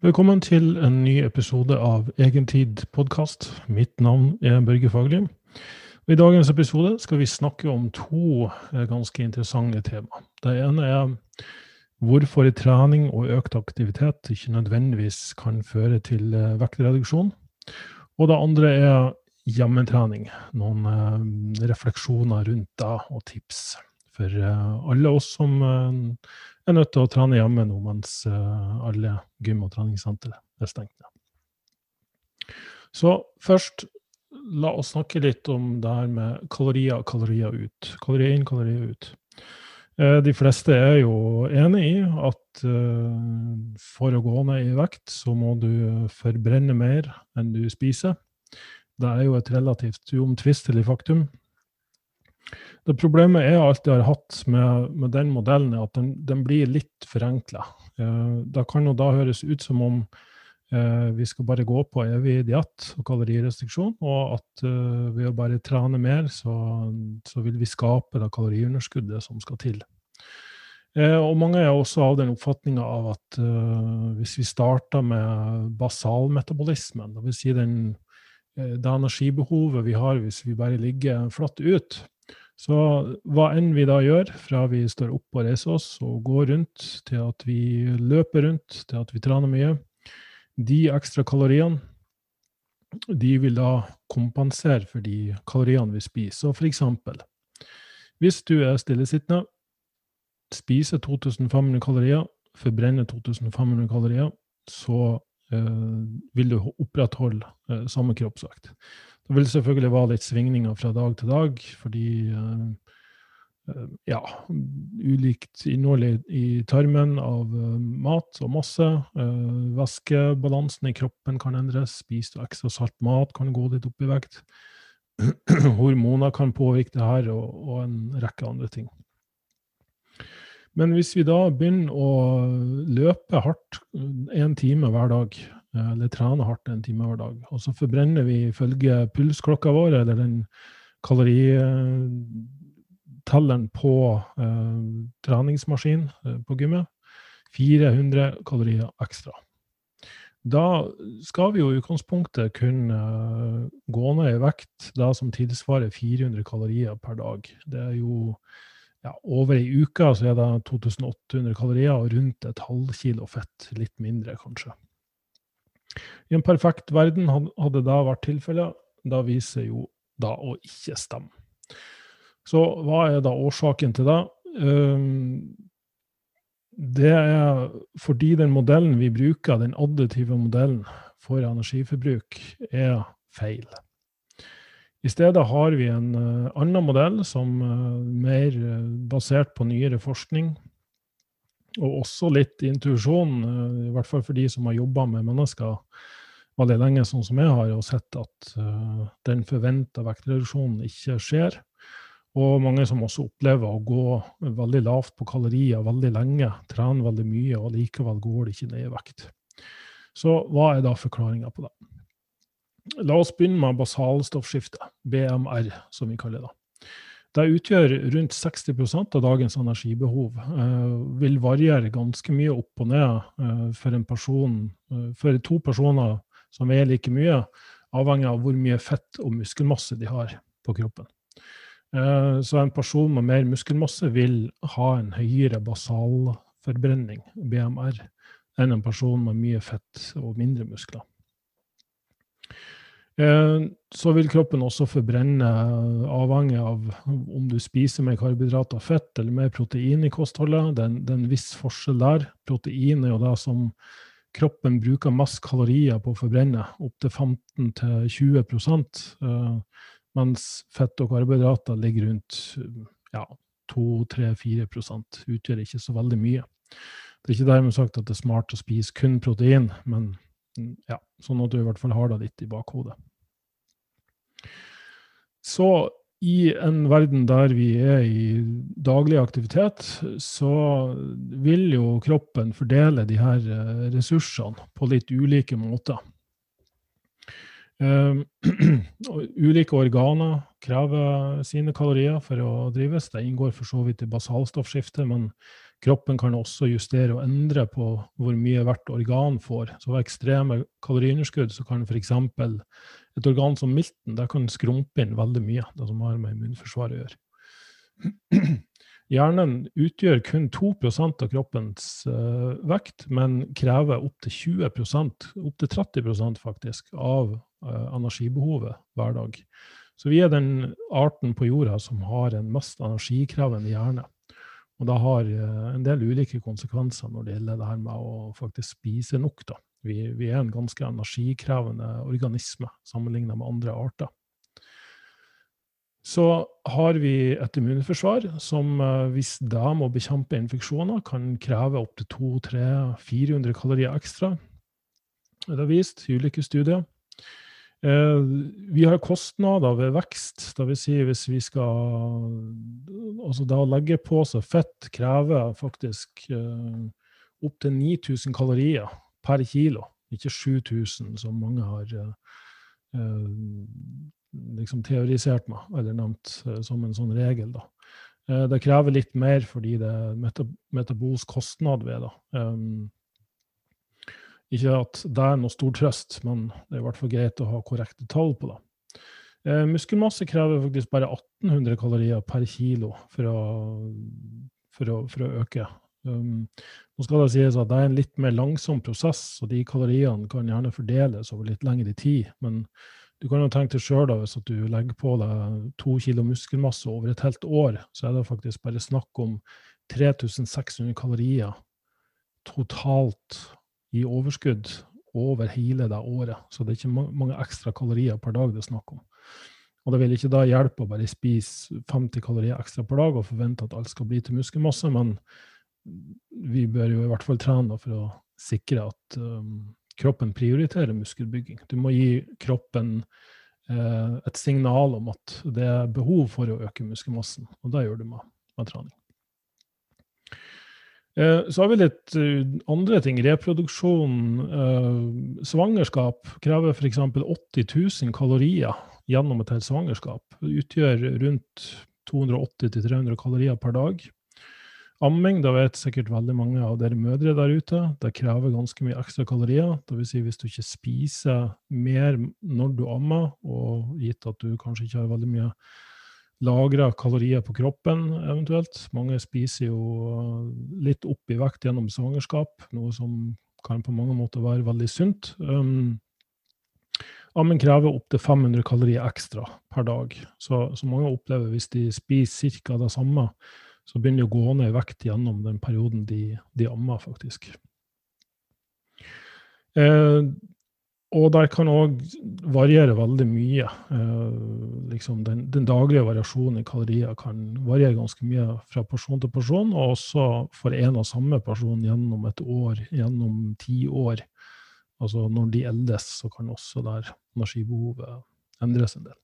Velkommen til en ny episode av Egentid podkast. Mitt navn er Børge Fagerli. I dagens episode skal vi snakke om to eh, ganske interessante tema. Det ene er hvorfor trening og økt aktivitet ikke nødvendigvis kan føre til eh, vektreduksjon. Og det andre er hjemmetrening. Noen eh, refleksjoner rundt det og tips for alle oss som er nødt til å trene hjemme nå mens uh, alle gym- og treningssentre er stengt. Så først, la oss snakke litt om det her med kalorier, kalorier ut. Kalorier inn, kalorier ut. De fleste er jo enig i at for å gå ned i vekt, så må du forbrenne mer enn du spiser. Det er jo et relativt uomtvistelig faktum. Det Problemet jeg alltid har hatt med, med den modellen, er at den, den blir litt forenkla. Eh, det kan jo da høres ut som om eh, vi skal bare gå på evig diett og kalorirestriksjon, og at eh, ved å bare trene mer, så, så vil vi skape det kaloriunderskuddet som skal til. Eh, og mange er også av den oppfatninga av at uh, hvis vi starter med basalmetabolismen, dvs. Si den, eh, det energibehovet vi har hvis vi bare ligger flatt ut, så hva enn vi da gjør, fra vi står opp og reiser oss og går rundt, til at vi løper rundt, til at vi trener mye, de ekstra kaloriene de vil da kompensere for de kaloriene vi spiser. Så for eksempel, hvis du er stillesittende, spiser 2500 kalorier, forbrenner 2500 kalorier, så eh, vil du opprettholde eh, samme kroppsvekt. Det vil selvfølgelig være litt svingninger fra dag til dag, fordi uh, ja, ulikt innhold i, tarmen av uh, mat og masse. Væskebalansen i kroppen kan endres. Spiser du ekstra salt mat, kan gå litt opp i vekt. Hormoner kan påvirke det her, og, og en rekke andre ting. Men hvis vi da begynner å løpe hardt én time hver dag, Eh, eller trener hardt en time hver dag. Og så forbrenner vi ifølge pulsklokka vår, eller den kaloritelleren på eh, treningsmaskin eh, på gymmet, 400 kalorier ekstra. Da skal vi jo i utgangspunktet kunne gå ned i vekt da som tilsvarer 400 kalorier per dag. Det er jo ja, over ei uke så er det 2800 kalorier og rundt et halvkilo fett. Litt mindre, kanskje. I en perfekt verden hadde det vært tilfellet. Da viser jo da å ikke stemme. Så hva er da årsaken til det? Ehm, det er fordi den modellen vi bruker, den additive modellen for energiforbruk, er feil. I stedet har vi en uh, annen modell som er uh, mer uh, basert på nyere forskning, og også litt intuisjon, eh, i hvert fall for de som har jobba med mennesker veldig lenge, sånn som jeg har, og sett at uh, den forventa vektreduksjonen ikke skjer. Og mange som også opplever å gå veldig lavt på kalorier veldig lenge, trene veldig mye, og likevel går det ikke ned i vekt. Så hva er da forklaringa på det? La oss begynne med basalstoffskifte, BMR, som vi kaller det. Det utgjør rundt 60% av dagens energibehov. Uh, vil variere ganske mye opp og ned uh, for en person, uh, for to personer som veier like mye, avhengig av hvor mye fett og muskelmasse de har på kroppen. Så en person med mer muskelmasse vil ha en høyere basalforbrenning, BMR, enn en person med mye fett og mindre muskler. Eh, så vil kroppen også forbrenne, avhengig av om du spiser mer karbohydrater og fett eller mer protein i kostholdet. Det er en viss forskjell der. Protein er jo det som kroppen bruker mest kalorier på å forbrenne, opptil 15-20 eh, mens fett og karbohydrater ligger rundt ja, 2-3-4% utgjør ikke så veldig mye. Det er ikke dermed sagt at det er smart å spise kun protein, men ja, sånn at du i hvert fall har det litt i bakhodet. Så i en verden der vi er i daglig aktivitet, så vil jo kroppen fordele de her eh, ressursene på litt ulike måter. Uh, ulike organer krever sine kalorier for å drives. Det inngår for så vidt i basalstoffskiftet, men Kroppen kan også justere og endre på hvor mye hvert organ får. Så ved ekstreme kaloriunderskudd så kan f.eks. et organ som milten der kan skrumpe inn veldig mye, det som har med immunforsvaret å gjøre. Hjernen utgjør kun 2% av kroppens uh, vekt, men krever opptil 20% opptil 30% faktisk, av uh, energibehovet hver dag. Så vi er den arten på jorda som har en mest energikrevende hjerne. Og det har uh, en del ulike konsekvenser når det gjelder det her med å faktisk spise nok. Da. Vi, vi er en ganske energikrevende organisme sammenlignet med andre arter. Så har vi et immunforsvar som, eh, hvis det må bekjempe infeksjoner, kan kreve opptil 200-400 kalorier ekstra. Det er vist i ulike studier. Eh, vi har kostnader ved vekst, dvs. Si hvis vi skal Altså det å legge på seg fett krever faktisk uh, opptil 9000 kalorier per kilo, ikke 7000 som mange har liksom teorisert med, eller nevnt eh, som en sånn regel. da. Eh, det krever litt mer fordi det er meta metabolsk kostnad ved det. Um, ikke at det er noe stor trøst, men det er i hvert fall greit å ha korrekte tall på det. Eh, muskelmasse krever faktisk bare 1800 kalorier per kilo for å, for å, for å øke. Um, nå skal det sies at det er en litt mer langsom prosess, og de kaloriene kan gjerne fordeles over litt lengre tid. men du kan jo tenke deg sjøl hvis du legger på deg to kilo muskelmasse over et helt år, så er det faktisk bare snakk om 3600 kalorier totalt i overskudd over hele det året. Så det er ikke mange ekstra kalorier per dag det er snakk om. Og det vil ikke da hjelpe å bare spise 50 kalorier ekstra per dag og forvente at alt skal bli til muskelmasse, men vi bør jo i hvert fall trene for å sikre at um, kroppen prioriterer muskelbygging. Du må gi kroppen eh, et signal om at det er behov for å øke muskelmassen, og det gjør du med, med trening. Eh, så har vi litt uh, andre ting. Reproduksjon. Svangerskap krever f.eks. 80 000 kalorier gjennom et helt svangerskap. Det utgjør rundt 280-300 kalorier per dag. Amming, da vet sikkert veldig mange av dere mødre der ute, det krever ganske mye ekstra kalorier. Dvs. Si hvis du ikke spiser mer når du ammer, og gitt at du kanskje ikke har veldig mye lagra kalorier på kroppen eventuelt. Mange spiser jo litt opp i vekt gjennom svangerskap, noe som kan på mange måter være veldig sunt. Um, Amming krever opptil 500 kalorier ekstra per dag, så, så mange opplever hvis de spiser ca. det samme så begynner de å gå ned i vekt gjennom den perioden de, de ammer, faktisk. Eh, og der kan òg variere veldig mye. Eh, liksom den, den, daglige variasjonen i kalorier kan variere ganske mye fra person til person, og også for en og samme person gjennom et år, gjennom ti år. Altså når de eldes, så kan også der energibehovet endres en del.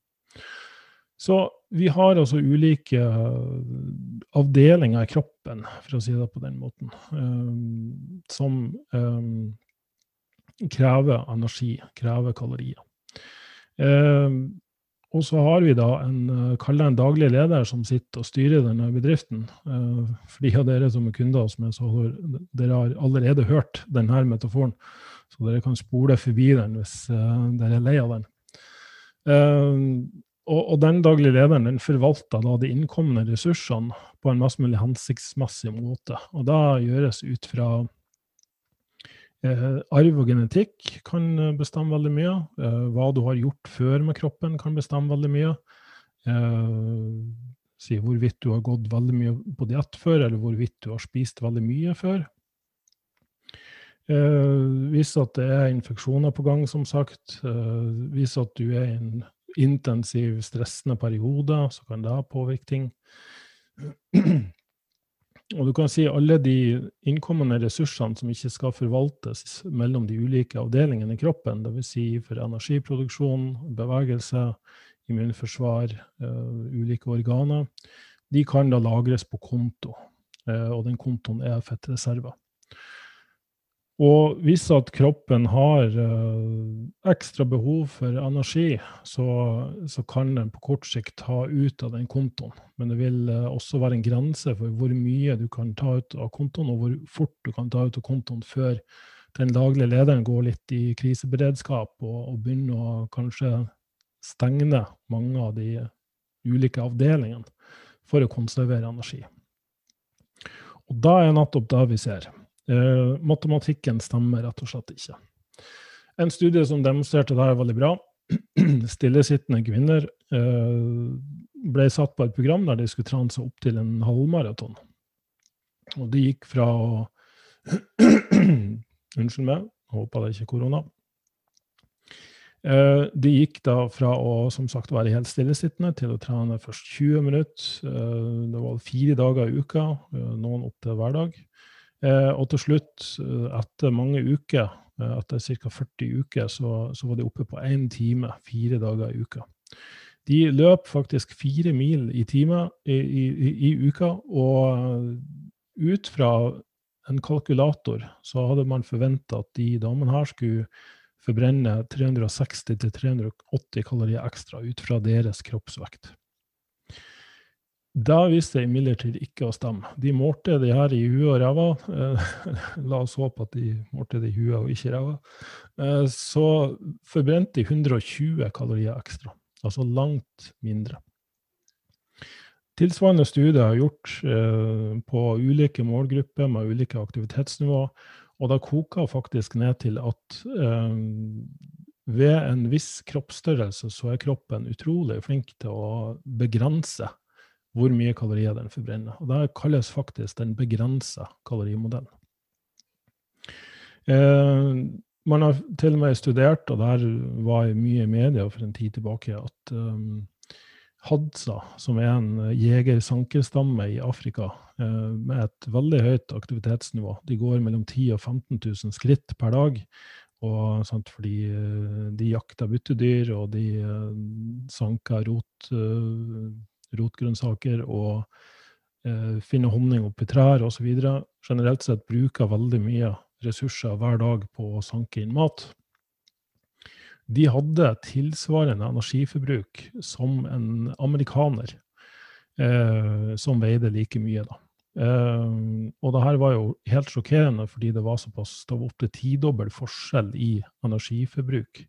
Så vi har altså ulike eh, avdelinger i kroppen, for å si det på den måten, um, som um, krever energi, krever kalorier. Og så har vi da en, kall en daglig leder som sitter og styrer denne bedriften. For de av dere som er kunder hos meg, så har dere har allerede hørt denne metaforen. Så dere kan spole forbi den hvis dere er lei av den. Og, og, den daglige lederen den forvalter da de innkomne ressursene på en mest mulig hensiktsmessig måte. Og da gjøres ut fra eh, Arv og genetikk kan bestemme veldig mye. Eh, hva du har gjort før med kroppen, kan bestemme veldig mye. Eh, si hvorvidt du har gått veldig mye på diett før, eller hvorvidt du har spist veldig mye før. Eh, vis at det er infeksjoner på gang, som sagt. Eh, vis at du er i en intensiv, stressende periode, så kan det påvirke ting. Og du kan si alle de innkommende ressursene som ikke skal forvaltes mellom de ulike avdelingene i kroppen, dvs. Si for energiproduksjon, bevegelse, immunforsvar, uh, ulike organer, de kan da lagres på konto. Uh, og den kontoen er fettreserver. Og hvis at kroppen har uh, ekstra behov for energi, så, så, kan den på kort sikt ta ut av den kontoen. Men det vil uh, også være en grense for hvor mye du kan ta ut av kontoen, og hvor fort du kan ta ut av kontoen før den daglige lederen går litt i kriseberedskap og, og begynner å kanskje stenge mange av de ulike avdelingene for å konservere energi. Og da er nettopp det vi ser. Eh, matematikken stemmer rett og slett ikke. En studie som demonstrerte det veldig bra, stillesittende kvinner eh, ble satt på et program der de skulle trene seg opp til en halvmaraton. Og de gikk fra å Unnskyld meg, håper det ikke er korona. Eh, de gikk da fra å som sagt være helt stillesittende til å trene først 20 minutter. Det var fire dager i uka, noen opp til hver dag. Eh, og til slutt, eh, etter mange uker, eh, etter ca. 40 uker, så, så, var de oppe på én time fire dager i uka. De løp faktisk fire mil i time i, i, i uka, og ut fra en kalkulator så hadde man forventa at de damene her skulle forbrenne 360-380 kalorier ekstra ut fra deres kroppsvekt. Da viste det imidlertid ikke å stemme. De målte de her i huet og ræva. Eh, la oss håpe at de målte det i huet og ikke ræva. Eh, så forbrente de 120 kalorier ekstra. Altså langt mindre. Tilsvarende studier er gjort eh, på ulike målgrupper med ulike aktivitetsnivå. Og det koker faktisk ned til at ved en viss kroppsstørrelse så er kroppen utrolig flink til å begrense hvor mye kalorier den forbrenner. Og Det kalles faktisk den begrensa kalorimodellen. Eh, man har til og med studert, og der var jeg mye i media for en tid tilbake, at um, Hadza, som er en jeger-sankerstamme i Afrika eh, med et veldig høyt aktivitetsnivå, de går mellom 10 000 og 15 000 skritt per dag. Og, sant, fordi uh, de jakter byttedyr, og de uh, sanker rot, rotgrønnsaker og eh, finne honning oppi trær osv. Generelt sett bruker veldig mye ressurser hver dag på å sanke inn mat. De hadde tilsvarende energiforbruk som en amerikaner, eh, som veide like mye. da. Uh, og det her var jo helt sjokkerende, fordi det var såpass det var opptil tidobbel forskjell i energiforbruk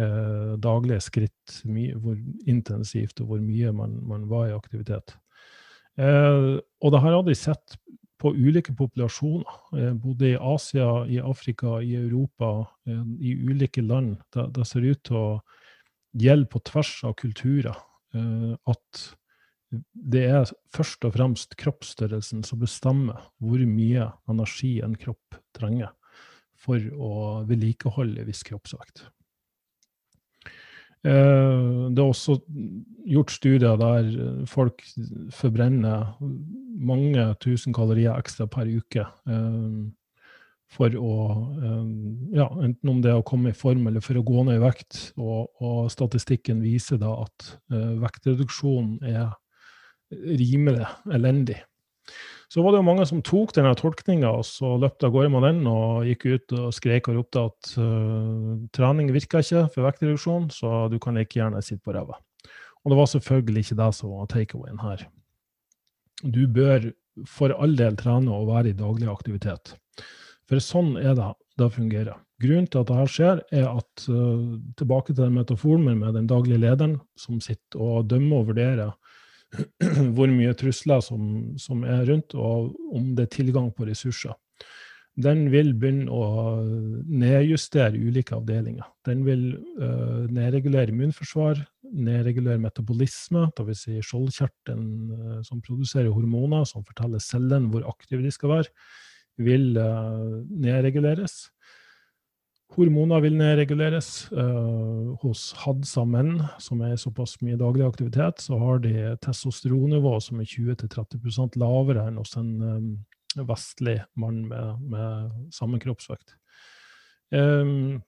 eh, daglige skritt, hvor intensivt og hvor mye man, man var i aktivitet. Eh, og det her hadde jeg sett på ulike populasjoner, eh, både i Asia, i Afrika, i Europa, eh, i ulike land. Det, det, ser ut til å gjelde på tvers av kulturer eh, at det er først og fremst kroppsstørrelsen som bestemmer hvor mye energi en kropp trenger for å vedlikeholde viss kroppsvekt. Eh, det er også gjort studier der folk forbrenner mange tusen kalorier ekstra per uke eh, for å eh, Ja, enten om det er å komme i form eller for å gå ned i vekt. Og, og statistikken viser da at vektreduksjon er rimelig elendig. Så var det jo mange som tok denne tolkninga og så løpte av gårde med den og gikk ut og skrek og ropte at uh, trening virker ikke for vektreduksjon, så du kan like gjerne sitte på ræva. Og det var selvfølgelig ikke det som var takeawayen her. Du bør for all del trene og være i daglig aktivitet. For sånn er det det fungerer. Grunnen til at dette skjer, er at uh, tilbake til den metaforen med den daglige lederen som sitter og dømmer og vurderer hvor mye trusler som, som, er rundt, og om det er tilgang på ressurser. Den vil begynne å nedjustere ulike avdelinger. Den vil uh, nedregulere immunforsvar, nedregulere metabolisme, dvs. Si skjoldkjertelen uh, som produserer hormoner som forteller cellene hvor aktive de skal være, vil uh, nedreguleres. Hormoner vil nedreguleres. Uh, hos Hadsa-menn som er såpass mye daglig aktivitet, så har de testosteronnivå som er 20-30% lavere enn hos en um, vestlig mann med, med samme kroppsvekt. Um,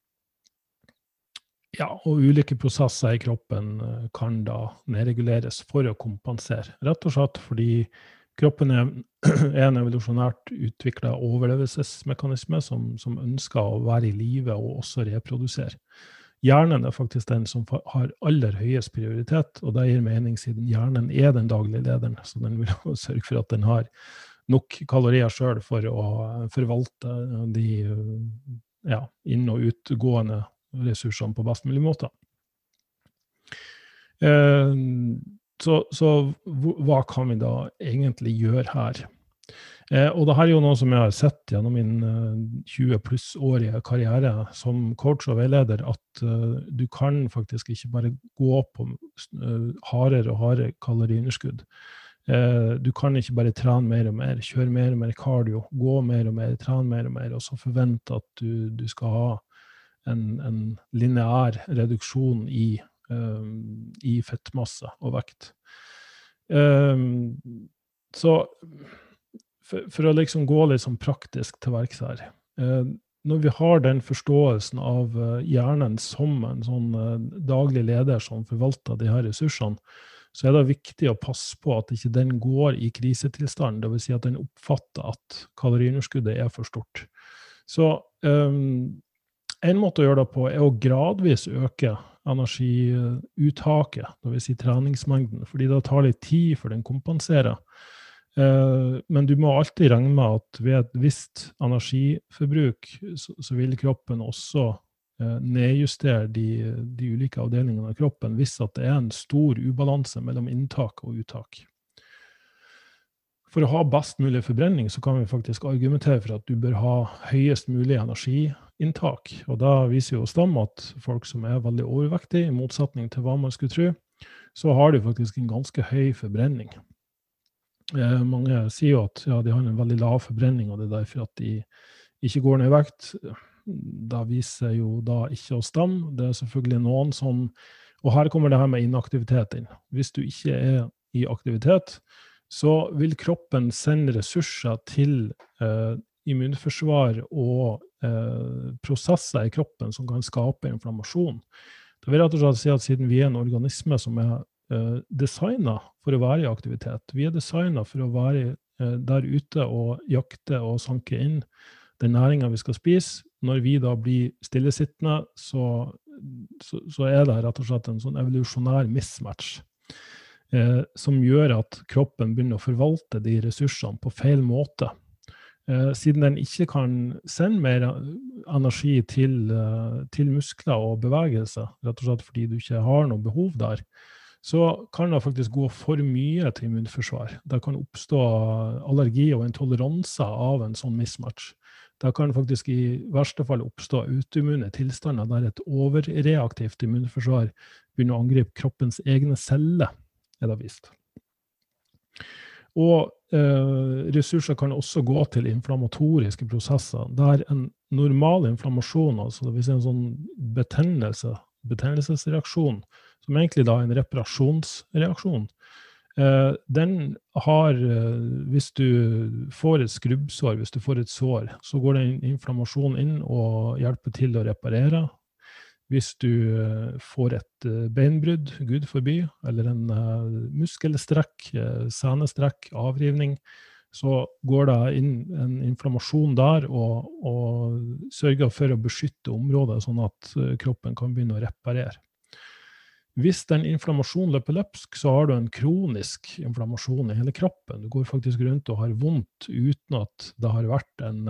ja, og ulike prosesser i kroppen kan da nedreguleres for å kompensere. Rett og slett fordi Kroppen er, en evolusjonært utvikla overlevelsesmekanisme som, som, ønsker å være i live og også reprodusere. Hjernen er faktisk den som har aller høyest prioritet, og det gir mening siden hjernen er den daglige lederen. Så den vil sørge for at den har nok kalorier sjøl for å forvalte de ja, inn- og utgående ressursene på best mulig måte. Eh, så, så, hva kan vi da egentlig gjøre her? Eh, og det her er jo noe som jeg har sett gjennom min 20 pluss-årige karriere som coach og veileder, at du kan faktisk ikke bare gå på hardere og hardere kaloriunderskudd. du kan ikke bare trene mer og mer, kjøre mer og mer cardio, gå mer og mer, trene mer og mer, og så forvente at du, du skal ha en, en lineær reduksjon i i fettmasse og vekt. Um, så for, for, å liksom gå litt sånn praktisk til verks her uh, Når vi har den forståelsen av uh, hjernen som en sånn uh, daglig leder som forvalter de her ressursene, så er det viktig å passe på at ikke den går i krisetilstand, dvs. Si at den oppfatter at kaloriunderskuddet er for stort. Så um, en måte å gjøre det på er å gradvis øke energiuttaket, dvs. Si treningsmengden, fordi det tar litt tid før den kompenserer. Eh, men du må alltid regne med at ved et visst energiforbruk, så vil kroppen også eh, nedjustere de, de ulike avdelingene av kroppen hvis det er en stor ubalanse mellom inntak og uttak. For å ha best mulig forbrenning, så kan vi faktisk argumentere for at du bør ha høyest mulig energiinntak. Og da viser jo Stam at folk som er veldig overvektige, i motsetning til hva man skulle tro, så har de faktisk en ganske høy forbrenning. Eh, mange sier jo at ja, de har en veldig lav forbrenning, og det er derfor at de ikke går ned i vekt. Da viser jo da ikke å stemme. Det er selvfølgelig noen som Og her kommer det her med inaktivitet inn. Hvis du ikke er i aktivitet, så vil kroppen sende ressurser til eh, immunforsvar og prosesser i kroppen som kan skape inflammasjon. Det vil rett og slett si at siden vi er en organisme som er eh, designa for å være i aktivitet, vi er designa for å være eh, der ute og jakte og sanke inn den næringa vi skal spise. Når vi da blir stillesittende, så, så, så er det rett og slett en sånn evolusjonær mismatch eh, som gjør at kroppen begynner å forvalte de ressursene på feil måte. Eh, siden den ikke kan sende mer energi til, eh, til, muskler og bevegelse, rett og slett fordi du ikke har noe behov der, så kan det faktisk gå for mye til immunforsvar. Det kan oppstå allergi og intoleranse av en sånn mismatch. Det kan faktisk i verste fall oppstå autoimmune tilstander der et overreaktivt immunforsvar begynner å angripe kroppens egne celler er det vist. Og eh, ressurser kan også gå til inflammatoriske prosesser, der en normal inflammasjon, altså vil si en sånn betennelse, betennelsesreaksjon, som egentlig da er en reparasjonsreaksjon, eh, den har eh, Hvis du får et skrubbsår, hvis du får et sår, så går det inflammasjon inn og hjelper til å reparere. Hvis du eh, får et eh, beinbrudd, gud forby, eller en eh, muskelstrekk, senestrekk, avrivning, så går det inn en inflammasjon der og, og, sørger for å beskytte området, sånn at kroppen kan begynne å reparere. Hvis den inflammasjonen løper løpsk, så har du en kronisk inflammasjon i hele kroppen. Du går faktisk rundt og har vondt uten at det har vært en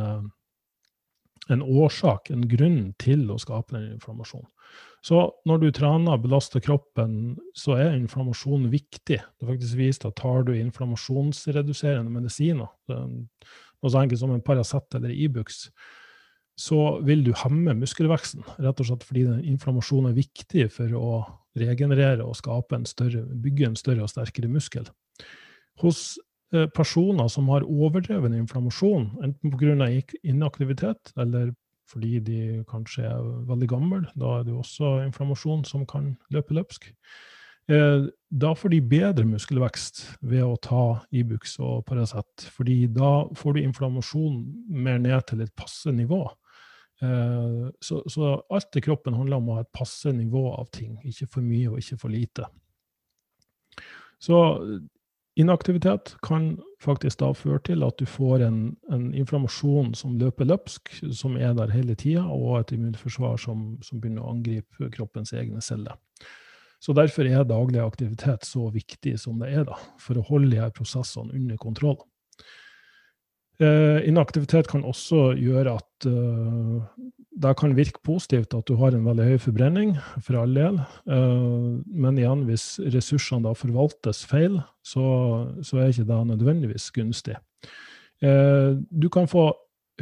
en årsak, en grunn til å skape den inflammasjonen. Så når du trener og belaster kroppen, så er inflammasjon viktig. Det er faktisk vist at tar du inflammasjonsreduserende medisiner, noe så enkelt som en Paracet eller Ibux, så vil du hemme muskelveksten. Rett og slett fordi inflammasjon er viktig for å regenerere og en større, bygge en større og sterkere muskel. Hos personer som har overdreven inflammasjon, enten pga. inaktivitet eller fordi de kanskje er veldig gamle, da er det jo også inflammasjon som kan løpe løpsk. Eh, da får de bedre muskelvekst ved å ta Ibux og Paracet, fordi da får du inflammasjon mer ned til et passe nivå. Eh, så, så alt i kroppen handler om å ha et passe nivå av ting, ikke for mye og ikke for lite. Så inaktivitet kan faktisk da føre til at du får en, en inflammasjon som løper løpsk, som er der hele tida, og et immunforsvar som, som, begynner å angripe kroppens egne celler. Så Derfor er daglig aktivitet så viktig som det er, da, for å holde de her prosessene under kontroll. Eh, inaktivitet kan også gjøre at uh, det kan virke positivt at du har en veldig høy forbrenning, for all del. Uh, men igjen, hvis ressursene da forvaltes feil, så, så er ikke det nødvendigvis gunstig. Uh, du kan få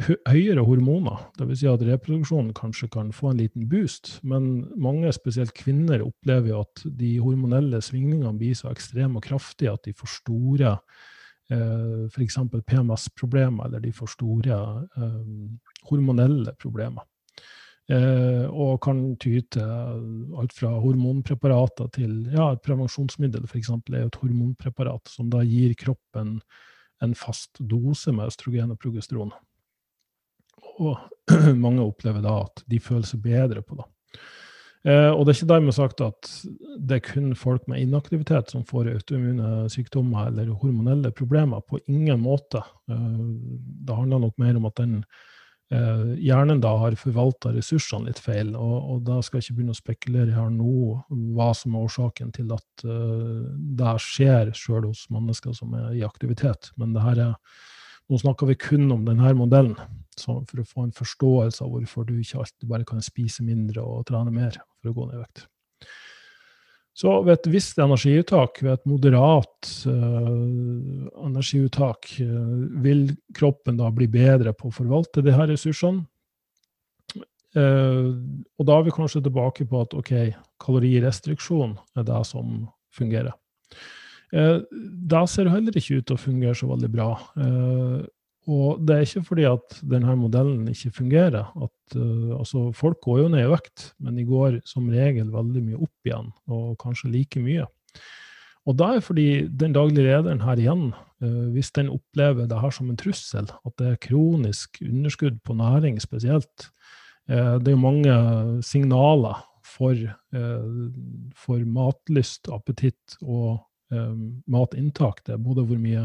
høyere hormoner, dvs. Si at reproduksjonen kanskje kan få en liten boost, men mange, spesielt kvinner, opplever jo at de hormonelle svingningene blir så ekstreme og kraftige at de får store eh, f.eks. PMS-problemer, eller de får store eh, hormonelle problemer. Eh, og kan ty til alt fra hormonpreparater til ja, et prevensjonsmiddel, f.eks. er jo et hormonpreparat som da gir kroppen en fast dose med østrogen og progesteron. Og mange opplever da at de føler seg bedre på det. Eh, og det er ikke dermed sagt at det er kun folk med inaktivitet som får autoimmune sykdommer eller hormonelle problemer. På ingen måte. Eh, det handler nok mer om at den hjernen da har forvalta ressursene litt feil. Og, og, da skal jeg ikke begynne å spekulere her nå hva som er årsaken til at uh, det skjer sjøl hos mennesker som er i aktivitet. Men det her er nå snakker vi kun om denne modellen, for å få en forståelse av hvorfor du ikke alltid bare kan spise mindre og trene mer for å gå ned i vekt. Så ved et visst energiuttak, ved et moderat uh, energiuttak, uh, vil kroppen da bli bedre på å forvalte her ressursene. Uh, og da er vi kanskje tilbake på at ok, kalorirestriksjon er det som fungerer. Da ser det heller ikke ut til å fungere så veldig bra. Og det er ikke fordi at denne modellen ikke fungerer. At, uh, altså folk går jo ned i vekt, men de går som regel veldig mye opp igjen, og kanskje like mye. Og da er fordi den daglige lederen her igjen, uh, hvis den opplever det her som en trussel, at det er kronisk underskudd på næring spesielt, uh, det er jo mange signaler for, for matlyst, appetitt og matinntak. Det er både hvor mye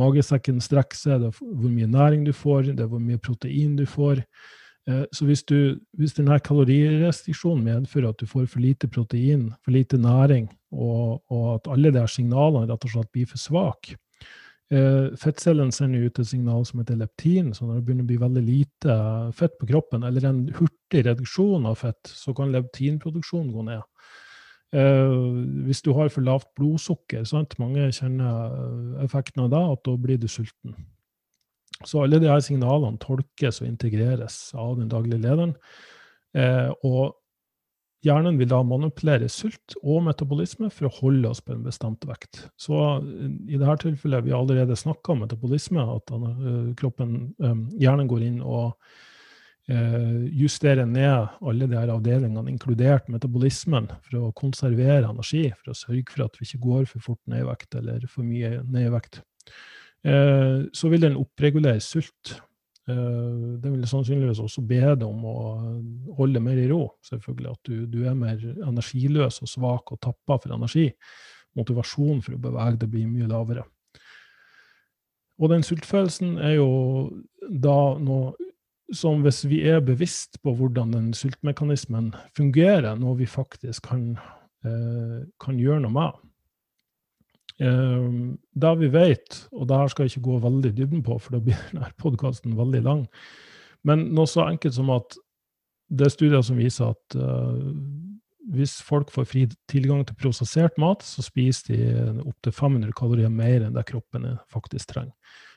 magesekken strekker seg, det er hvor mye næring du får, det er hvor mye protein du får. Eh, så hvis, du, hvis denne kalorirestriksjonen medfører at du får for lite protein, for lite næring, og, og at alle de signalene rett og slett blir for svake Fettcellene Fettcellen sender ut et signal som heter leptin, så når det begynner å bli veldig lite fett på kroppen, eller en hurtig reduksjon av fett, så kan leptinproduksjonen gå ned. Uh, hvis du har for lavt blodsukker, sant? mange kjenner eh, effekten av det, at da blir du sulten. Så alle de her signalene tolkes og integreres av den daglige lederen. Eh, og hjernen vil da manipulere sult og metabolisme for å holde oss på en bestemt vekt. Så i dette tilfellet vi allerede snakka om metabolisme, at kroppen, hjernen går inn og Eh, justere ned alle de her avdelingene, inkludert metabolismen, for å konservere energi, for å sørge for at vi ikke går for fort ned i vekt eller for mye ned i vekt. Eh, så vil den oppregulere sult. Eh, den vil sannsynligvis også be deg om å holde mer i ro, selvfølgelig. At du, du er mer energiløs og svak og tappa for energi. Motivasjonen for å bevege deg blir mye lavere. Og den sultfølelsen er jo da noe som hvis vi er bevisst på hvordan den sultmekanismen fungerer, noe vi faktisk kan, eh, kan gjøre noe med. Eh, det vi vet, og det her skal jeg ikke gå veldig dybden på, for da blir denne podkasten veldig lang, men noe så enkelt som at det er studier som viser at eh, hvis folk får fri tilgang til prosessert mat, så spiser de opptil 500 kalorier mer enn det kroppen faktisk trenger.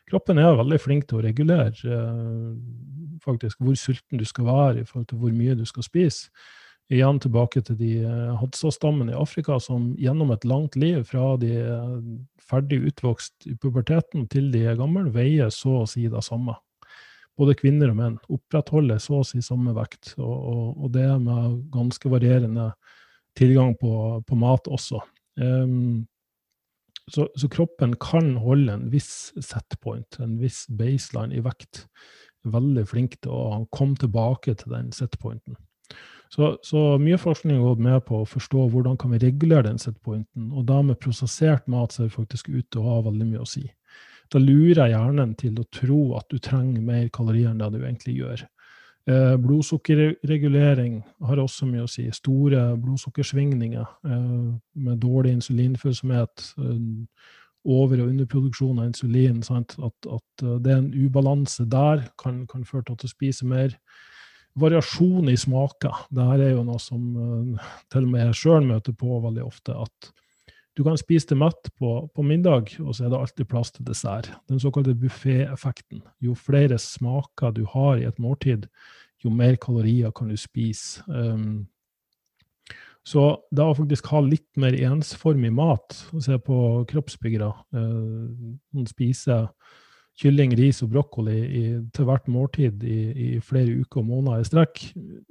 Kroppen er veldig flink til å regulere uh, faktisk hvor sulten du skal være i forhold til hvor mye du skal spise. Igjen tilbake til de uh, Hadza-stammene i Afrika som gjennom et langt liv, fra de er ferdig utvokst i puberteten til de er gamle, veier så å si det samme. Både kvinner og menn opprettholder så å si samme vekt, og, og, og det med ganske varierende tilgang på, på mat også. Um, så, så, kroppen kan holde en viss setpoint, en viss baseline i vekt. Veldig flink til å komme tilbake til den setpointen. Så, så, mye forskning har gått med på å forstå hvordan kan vi regulere den setpointen. Og da med prosessert mat så er vi faktisk ute og har veldig mye å si. Da lurer hjernen til å tro at du trenger mer kalorier enn det du egentlig gjør. Eh, blodsukkerregulering har også mye å si. Store blodsukkersvingninger eh, med dårlig insulinfølsomhet. Eh, over- og underproduksjon av insulin. At, at, det er en ubalanse der kan, kan føre til at du spiser mer variasjon i smaker. Dette er jo noe som til og med jeg sjøl møter på veldig ofte. At du kan spise deg mett på, på, middag, og så er det alltid plass til dessert. Den såkalte buffé-effekten. Jo flere smaker du har i et måltid, jo mer kalorier kan du spise. Um, så det å faktisk ha litt mer ensformig mat, se på kroppsbyggere, uh, spiser kylling, ris og brokkoli i, til hvert måltid i, i, flere uker og måneder i strekk,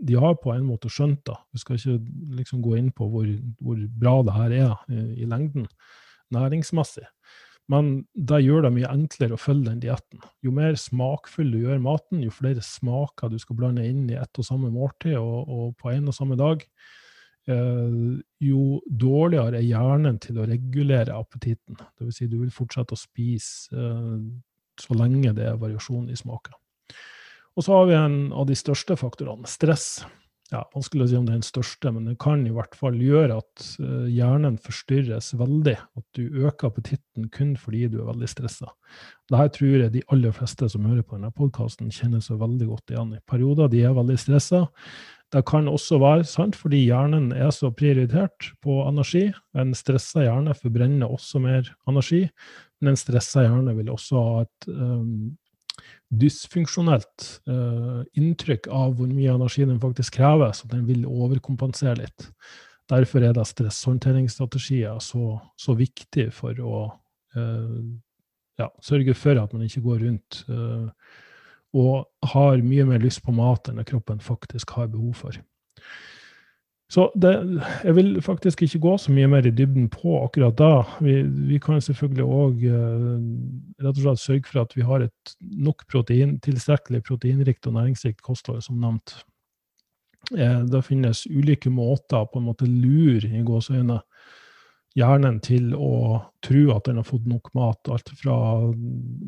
de har på en måte skjønt det. Du skal ikke liksom gå inn på hvor, hvor bra det her er i, i, lengden næringsmessig. Men det gjør det mye enklere å følge den dietten. Jo mer smakfull du gjør maten, jo flere smaker du skal blande inn i ett og samme måltid og, og på en og samme dag, eh, jo dårligere er hjernen til å regulere appetitten. Dvs. Si du vil fortsette å spise eh, så lenge det er variasjon i smaken. Og så har vi en av de største faktorene, stress. Ja, Vanskelig å si om det er den største, men det kan i hvert fall gjøre at uh, hjernen forstyrres veldig. At du øker appetitten kun fordi du er veldig stressa. Dette tror jeg de aller fleste som hører på denne podkasten, kjenner seg veldig godt igjen i. Perioder de er veldig stressa. Det kan også være sant fordi hjernen er så prioritert på energi. En stressa hjerne forbrenner også mer energi. Men en stressa hjerne vil også ha et um, dysfunksjonelt uh, inntrykk av hvor mye energi den faktisk krever, så den vil overkompensere litt. Derfor er da stresshåndteringsstrategier så, så viktig for å uh, ja, sørge for at man ikke går rundt uh, og har mye mer lyst på mat enn det kroppen faktisk har behov for. Så det, jeg vil faktisk ikke gå så mye mer i dybden på akkurat da. Vi, vi kan selvfølgelig òg uh, rett og slett sørge for at vi har et nok protein, tilstrekkelig proteinrikt og næringsrikt kosthold, som nevnt. Eh, det finnes ulike måter på en måte lure i gåseøyne hjernen til å tro at den har fått nok mat. Alt fra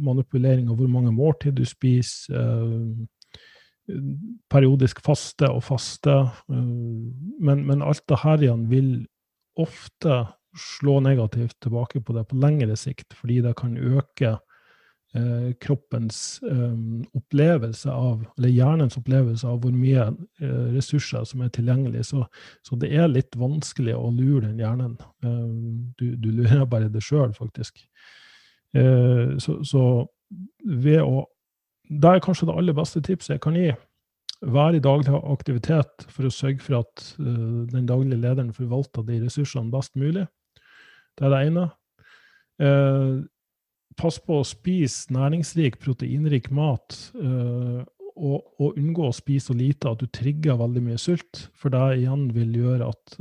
manipulering av hvor mange måltid du spiser, uh, periodisk faste og faste. Eh, men, men alt det her igjen vil ofte slå negativt tilbake på det på lengre sikt, fordi det kan øke eh, kroppens eh, opplevelse av, eller hjernens opplevelse av hvor mye eh, ressurser som er tilgjengelig. Så, så, det er litt vanskelig å lure den hjernen. Eh, du, du, lurer bare det sjøl, faktisk. Eh, så, så ved å det er kanskje det aller beste tipset jeg kan gi. Vær i daglig aktivitet for å sørge for at uh, den daglige lederen forvalter de ressursene best mulig. Det er det ene. Uh, pass på å spise næringsrik, proteinrik mat, uh, og, og, unngå å spise så lite at du trigger veldig mye sult. For det igjen vil gjøre at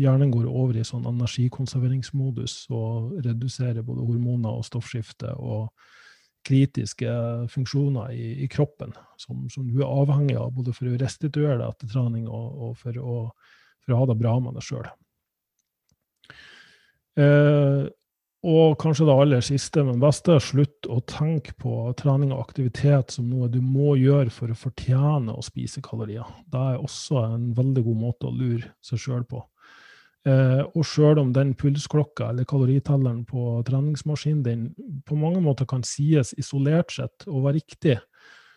hjernen går over i sånn energikonserveringsmodus og reduserer både hormoner og stoffskifte. og kritiske funksjoner i, i kroppen som, som, du er avhengig av både for å restituere deg etter trening og, og for, å, for, å, ha det bra med deg sjøl. Eh, og kanskje det aller siste, men beste, slutt å tenke på trening og aktivitet som noe du må gjøre for å fortjene å spise kalorier. Det er også en veldig god måte å lure seg sjøl på. Eh, og sjøl om den pulsklokka eller kaloritelleren på treningsmaskinen din på mange måter kan sies isolert sett å være riktig,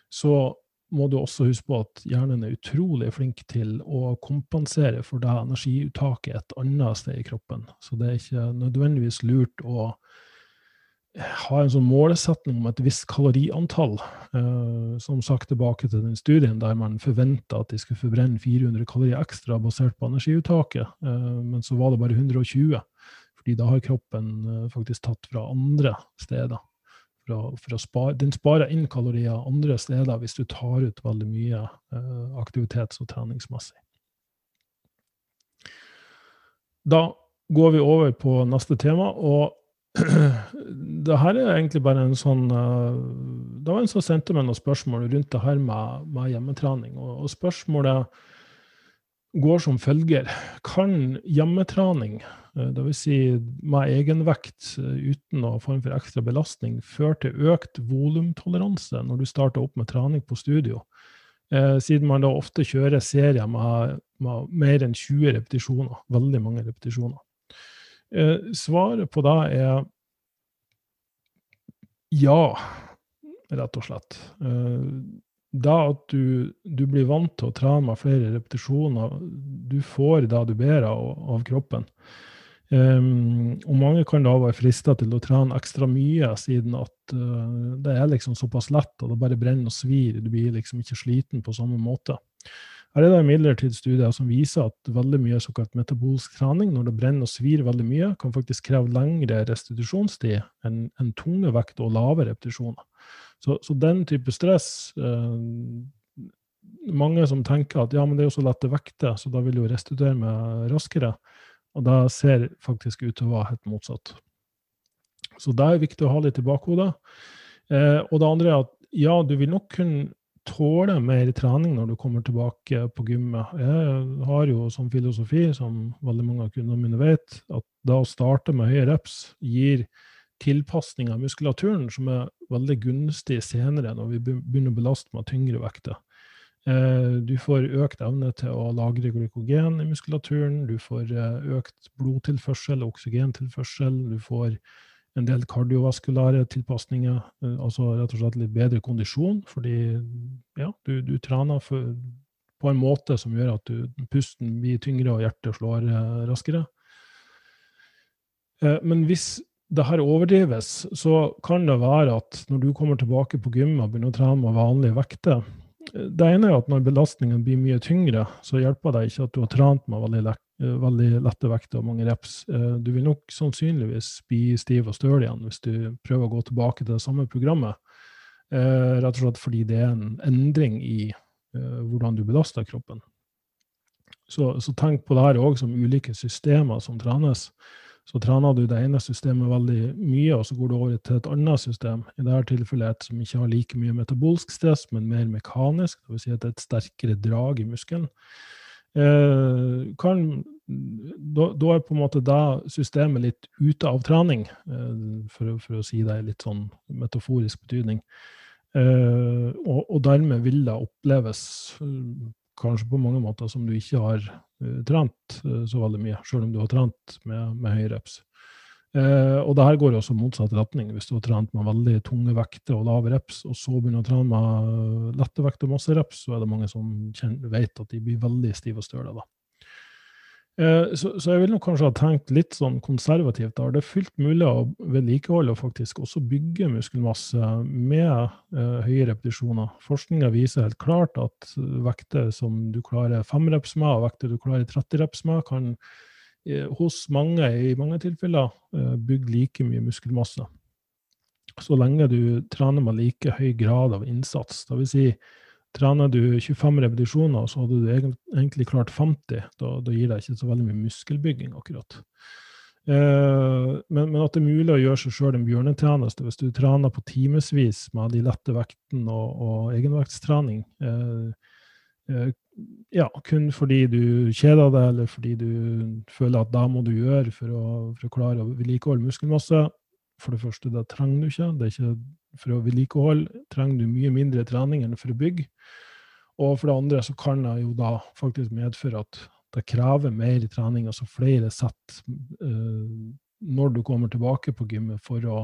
så må du også huske på at hjernen er utrolig flink til å kompensere for det energiuttaket et annet sted i kroppen. Så det er ikke nødvendigvis lurt å ha en sånn målesetning om et visst kaloriantall. Eh, som sagt tilbake til den studien der man forventa at de skulle forbrenne 400 kalorier ekstra basert på energiuttaket, eh, men så var det bare 120. Fordi da har kroppen eh, faktisk tatt fra andre steder. For å, for å spare, den sparer inn kalorier andre steder hvis du tar ut veldig mye eh, aktivitets- og treningsmessig. Da går vi over på neste tema. og det her er egentlig bare en sånn uh, Det var en som sendte meg noen spørsmål rundt det her med, med hjemmetrening. Og, og, spørsmålet går som følger. Kan hjemmetrening, eh, dvs. Si med egenvekt uten noen form for ekstra belastning, føre til økt volumtoleranse når du starter opp med trening på studio? Eh, siden man da ofte kjører serier med, med mer enn 20 repetisjoner. Veldig mange repetisjoner. Eh, svaret på det er ja, rett og slett. Eh, da at du, du, blir vant til å trene med flere repetisjoner, du får det du ber av, av kroppen. Um, og mange kan da være frista til å trene ekstra mye, siden at uh, det er liksom såpass lett, og det bare brenner og svir. Du blir liksom ikke sliten på samme måte. Her er det imidlertid studier som viser at veldig mye såkalt metabolsk trening, når det brenner og svir veldig mye, kan faktisk kreve lengre restitusjonstid enn en tunge vekt og lave repetisjoner. Så, så, den type stress eh, Mange som tenker at ja, men det er jo så lette vekter, så da vil jo restituere meg raskere. Og det ser faktisk ut til å være helt motsatt. Så det er viktig å ha litt i bakhodet. Eh, og det andre er at ja, du vil nok kunne tåle mer trening når du kommer tilbake på gymmet. Jeg har jo som filosofi, som veldig mange av kundene mine vet, at da å starte med høye reps gir tilpasning av muskulaturen som er veldig gunstig senere, når vi begynner å belaste med tyngre vekter. Eh, du får økt evne til å lagre glykogen i muskulaturen. Du får eh, økt blodtilførsel, oksygentilførsel. Du får en del kardiovaskulære tilpasninger, eh, altså rett og slett litt bedre kondisjon, fordi ja, du, du trener for, på en måte som gjør at du, pusten blir tyngre og hjertet slår raskere. Men hvis det her overdrives, så kan det være at når du kommer tilbake på gym og begynner å trene med vanlige vekter, det ene er at når belastningen blir mye tyngre, så hjelper det ikke at du har trent med veldig, eh, veldig lette vekter og mange reps. Eh, du vil nok sannsynligvis bli stiv og støl igjen hvis du prøver å gå tilbake til det samme programmet. Eh, rett og slett fordi det er en endring i hvordan du belaster kroppen. Så, så tenk på det her òg som ulike systemer som trenes. Så trener du det ene systemet veldig mye, og så går du over til et annet system. I dette tilfellet et som ikke har like mye metabolsk stress, men mer mekanisk. Dvs. Si at det er et sterkere drag i muskelen. Eh, kan, da, da, er på en måte da systemet litt ute av trening, eh, for, for, å si det i litt sånn metaforisk betydning. Eh, og, og, dermed vil det oppleves kanskje på mange måter som du ikke har trent så veldig mye, selv om du har trent med, med høye reps. Uh, og det her går også motsatt retning. Hvis du har trent med veldig tunge vekter og lave reps, og så begynner å trene med lette vekter og masse reps, så er det mange som kjenner, vet at de blir veldig stive og støle da. Eh, så, så, jeg vil nok kanskje ha tenkt litt sånn konservativt. Da. Det er fullt mulig å vedlikeholde og faktisk også bygge muskelmasse med uh, høye repetisjoner. Forskninga viser helt klart at vekter som du klarer fem reps med, og vekter du klarer 30 reps med, kan hos mange i mange tilfeller uh, bygge like mye muskelmasse. Så lenge du trener med like høy grad av innsats. Det vil si, Trener du 25 repetisjoner, så hadde du egentlig klart 50. Da, da gir det ikke så veldig mye muskelbygging, akkurat. Eh, men, men, at det er mulig å gjøre seg sjøl en bjørnetjeneste hvis du trener på timevis med de lette vektene og, og egenvektstrening. Eh, eh, ja, kun fordi du kjeder deg, eller fordi du føler at det må du gjøre for å, for å klare å vedlikeholde muskelmasse. For det første, det trenger du ikke. Det er ikke for å vedlikeholde trenger du mye mindre trening enn for å bygge. Og for det andre så kan det jo da faktisk medføre at det krever mer trening, altså flere sett eh, når du kommer tilbake på gymmet, for å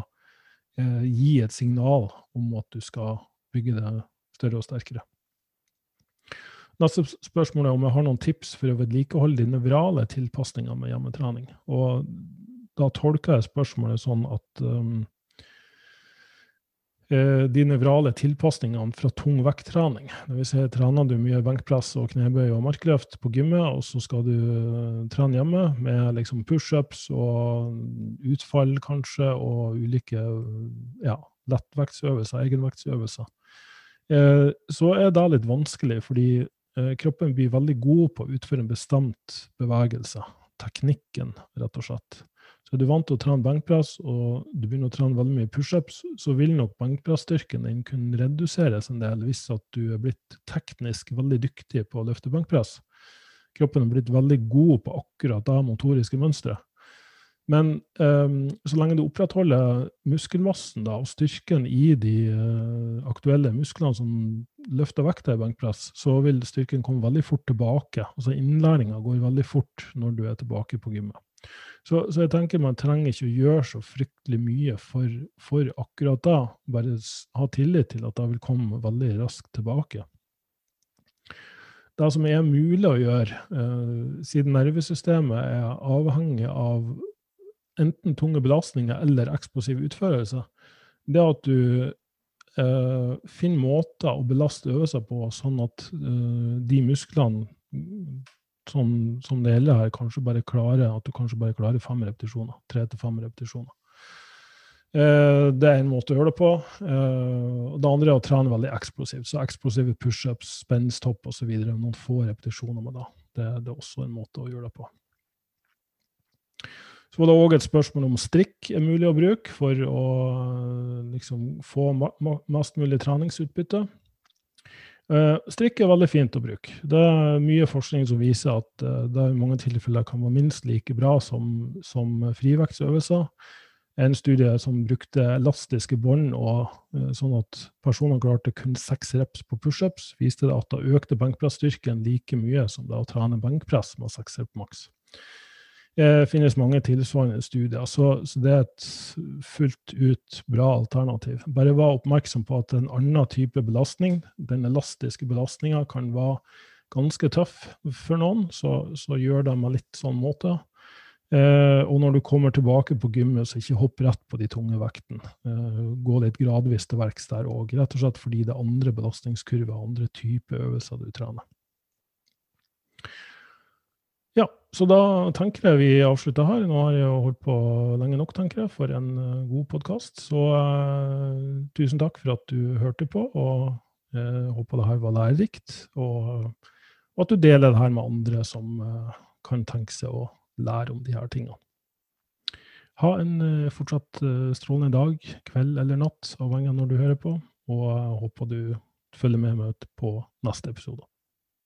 eh, gi et signal om at du skal bygge det større og sterkere. Neste spørsmål er om jeg har noen tips for å vedlikeholde de nevrale tilpasningene med hjemmetrening. Og da tolker jeg spørsmålet sånn at um, Eh, de nevrale tilpasningene fra tung vekttrening. Dvs. Si, trener du mye benkpress og knebøy og markløft på gymmet, og så skal du eh, trene hjemme med liksom pushups og utfall kanskje, og ulike ja, lettvektsøvelser, egenvektsøvelser, eh, så er det litt vanskelig, fordi kroppen blir veldig god på å utføre en bestemt bevegelse. Teknikken, rett og slett. Så er du vant til å trene benkpress, og du begynner å trene veldig mye pushups, så vil nok benkpressstyrken din kunne reduseres en del hvis at du er blitt teknisk veldig dyktig på å løfte benkpress. kroppen er blitt veldig god på akkurat det motoriske mønsteret. Men um, så lenge du opprettholder muskelmassen da, og styrken i de uh, aktuelle musklene som løfter vekk i benkpress, så vil styrken komme veldig fort tilbake. Altså Innlæringa går veldig fort når du er tilbake på gymmet. Så, så, jeg tenker man trenger ikke å gjøre så fryktelig mye for, for akkurat da. Bare ha tillit til at det vil komme veldig raskt tilbake. Det som er mulig å gjøre, eh, siden nervesystemet er avhengig av enten tunge belastninger eller eksplosiv utførelse, det er at du eh, finner måter å belaste øvelser på, sånn at eh, de musklene som, som, det gjelder her, kanskje bare klarer at du kanskje bare klarer fem repetisjoner. Tre til fem repetisjoner. Eh, det er en måte å gjøre det på. Eh, det andre er å trene veldig eksplosivt. Så eksplosive pushups, spensthopp osv. Noen få repetisjoner med det. det. Det er også en måte å gjøre det på. Så var det òg et spørsmål om strikk er mulig å bruke for å liksom, få mest mulig treningsutbytte. Uh, strikk er veldig fint å bruke. Det er mye forskning som viser at uh, det i mange tilfeller kan være minst like bra som, som frivektsøvelser. En studie som brukte elastiske bånd, og sånn at personene klarte kun seks reps på pushups, viste det at det økte benkpressstyrken like mye som det å trene benkpress med seks rep maks. Det finnes mange tilsvarende studier, så, så, det er et fullt ut bra alternativ. Bare vær oppmerksom på at en annen type belastning, den elastiske belastninga, kan være ganske tøff for noen, så, så gjør det med litt sånn måte. Eh, og når du kommer tilbake på gymmet, så ikke hopp rett på de tunge vektene. Eh, gå litt gradvis til verks der òg, rett og slett fordi det er andre belastningskurver, andre typer øvelser du trener. Ja, så da tenker jeg vi avslutter her. Nå har jeg jo holdt på lenge nok, tenker jeg, for en uh, god podkast. Så eh, tusen takk for at du hørte på, og uh, håper det her var lærerikt. Og, og, at du deler det her med andre som eh, kan tenke seg å lære om de her tingene. Ha en fortsatt strålende dag, kveld eller natt, avhengig av når du hører på, og jeg håper du følger med meg på neste episode.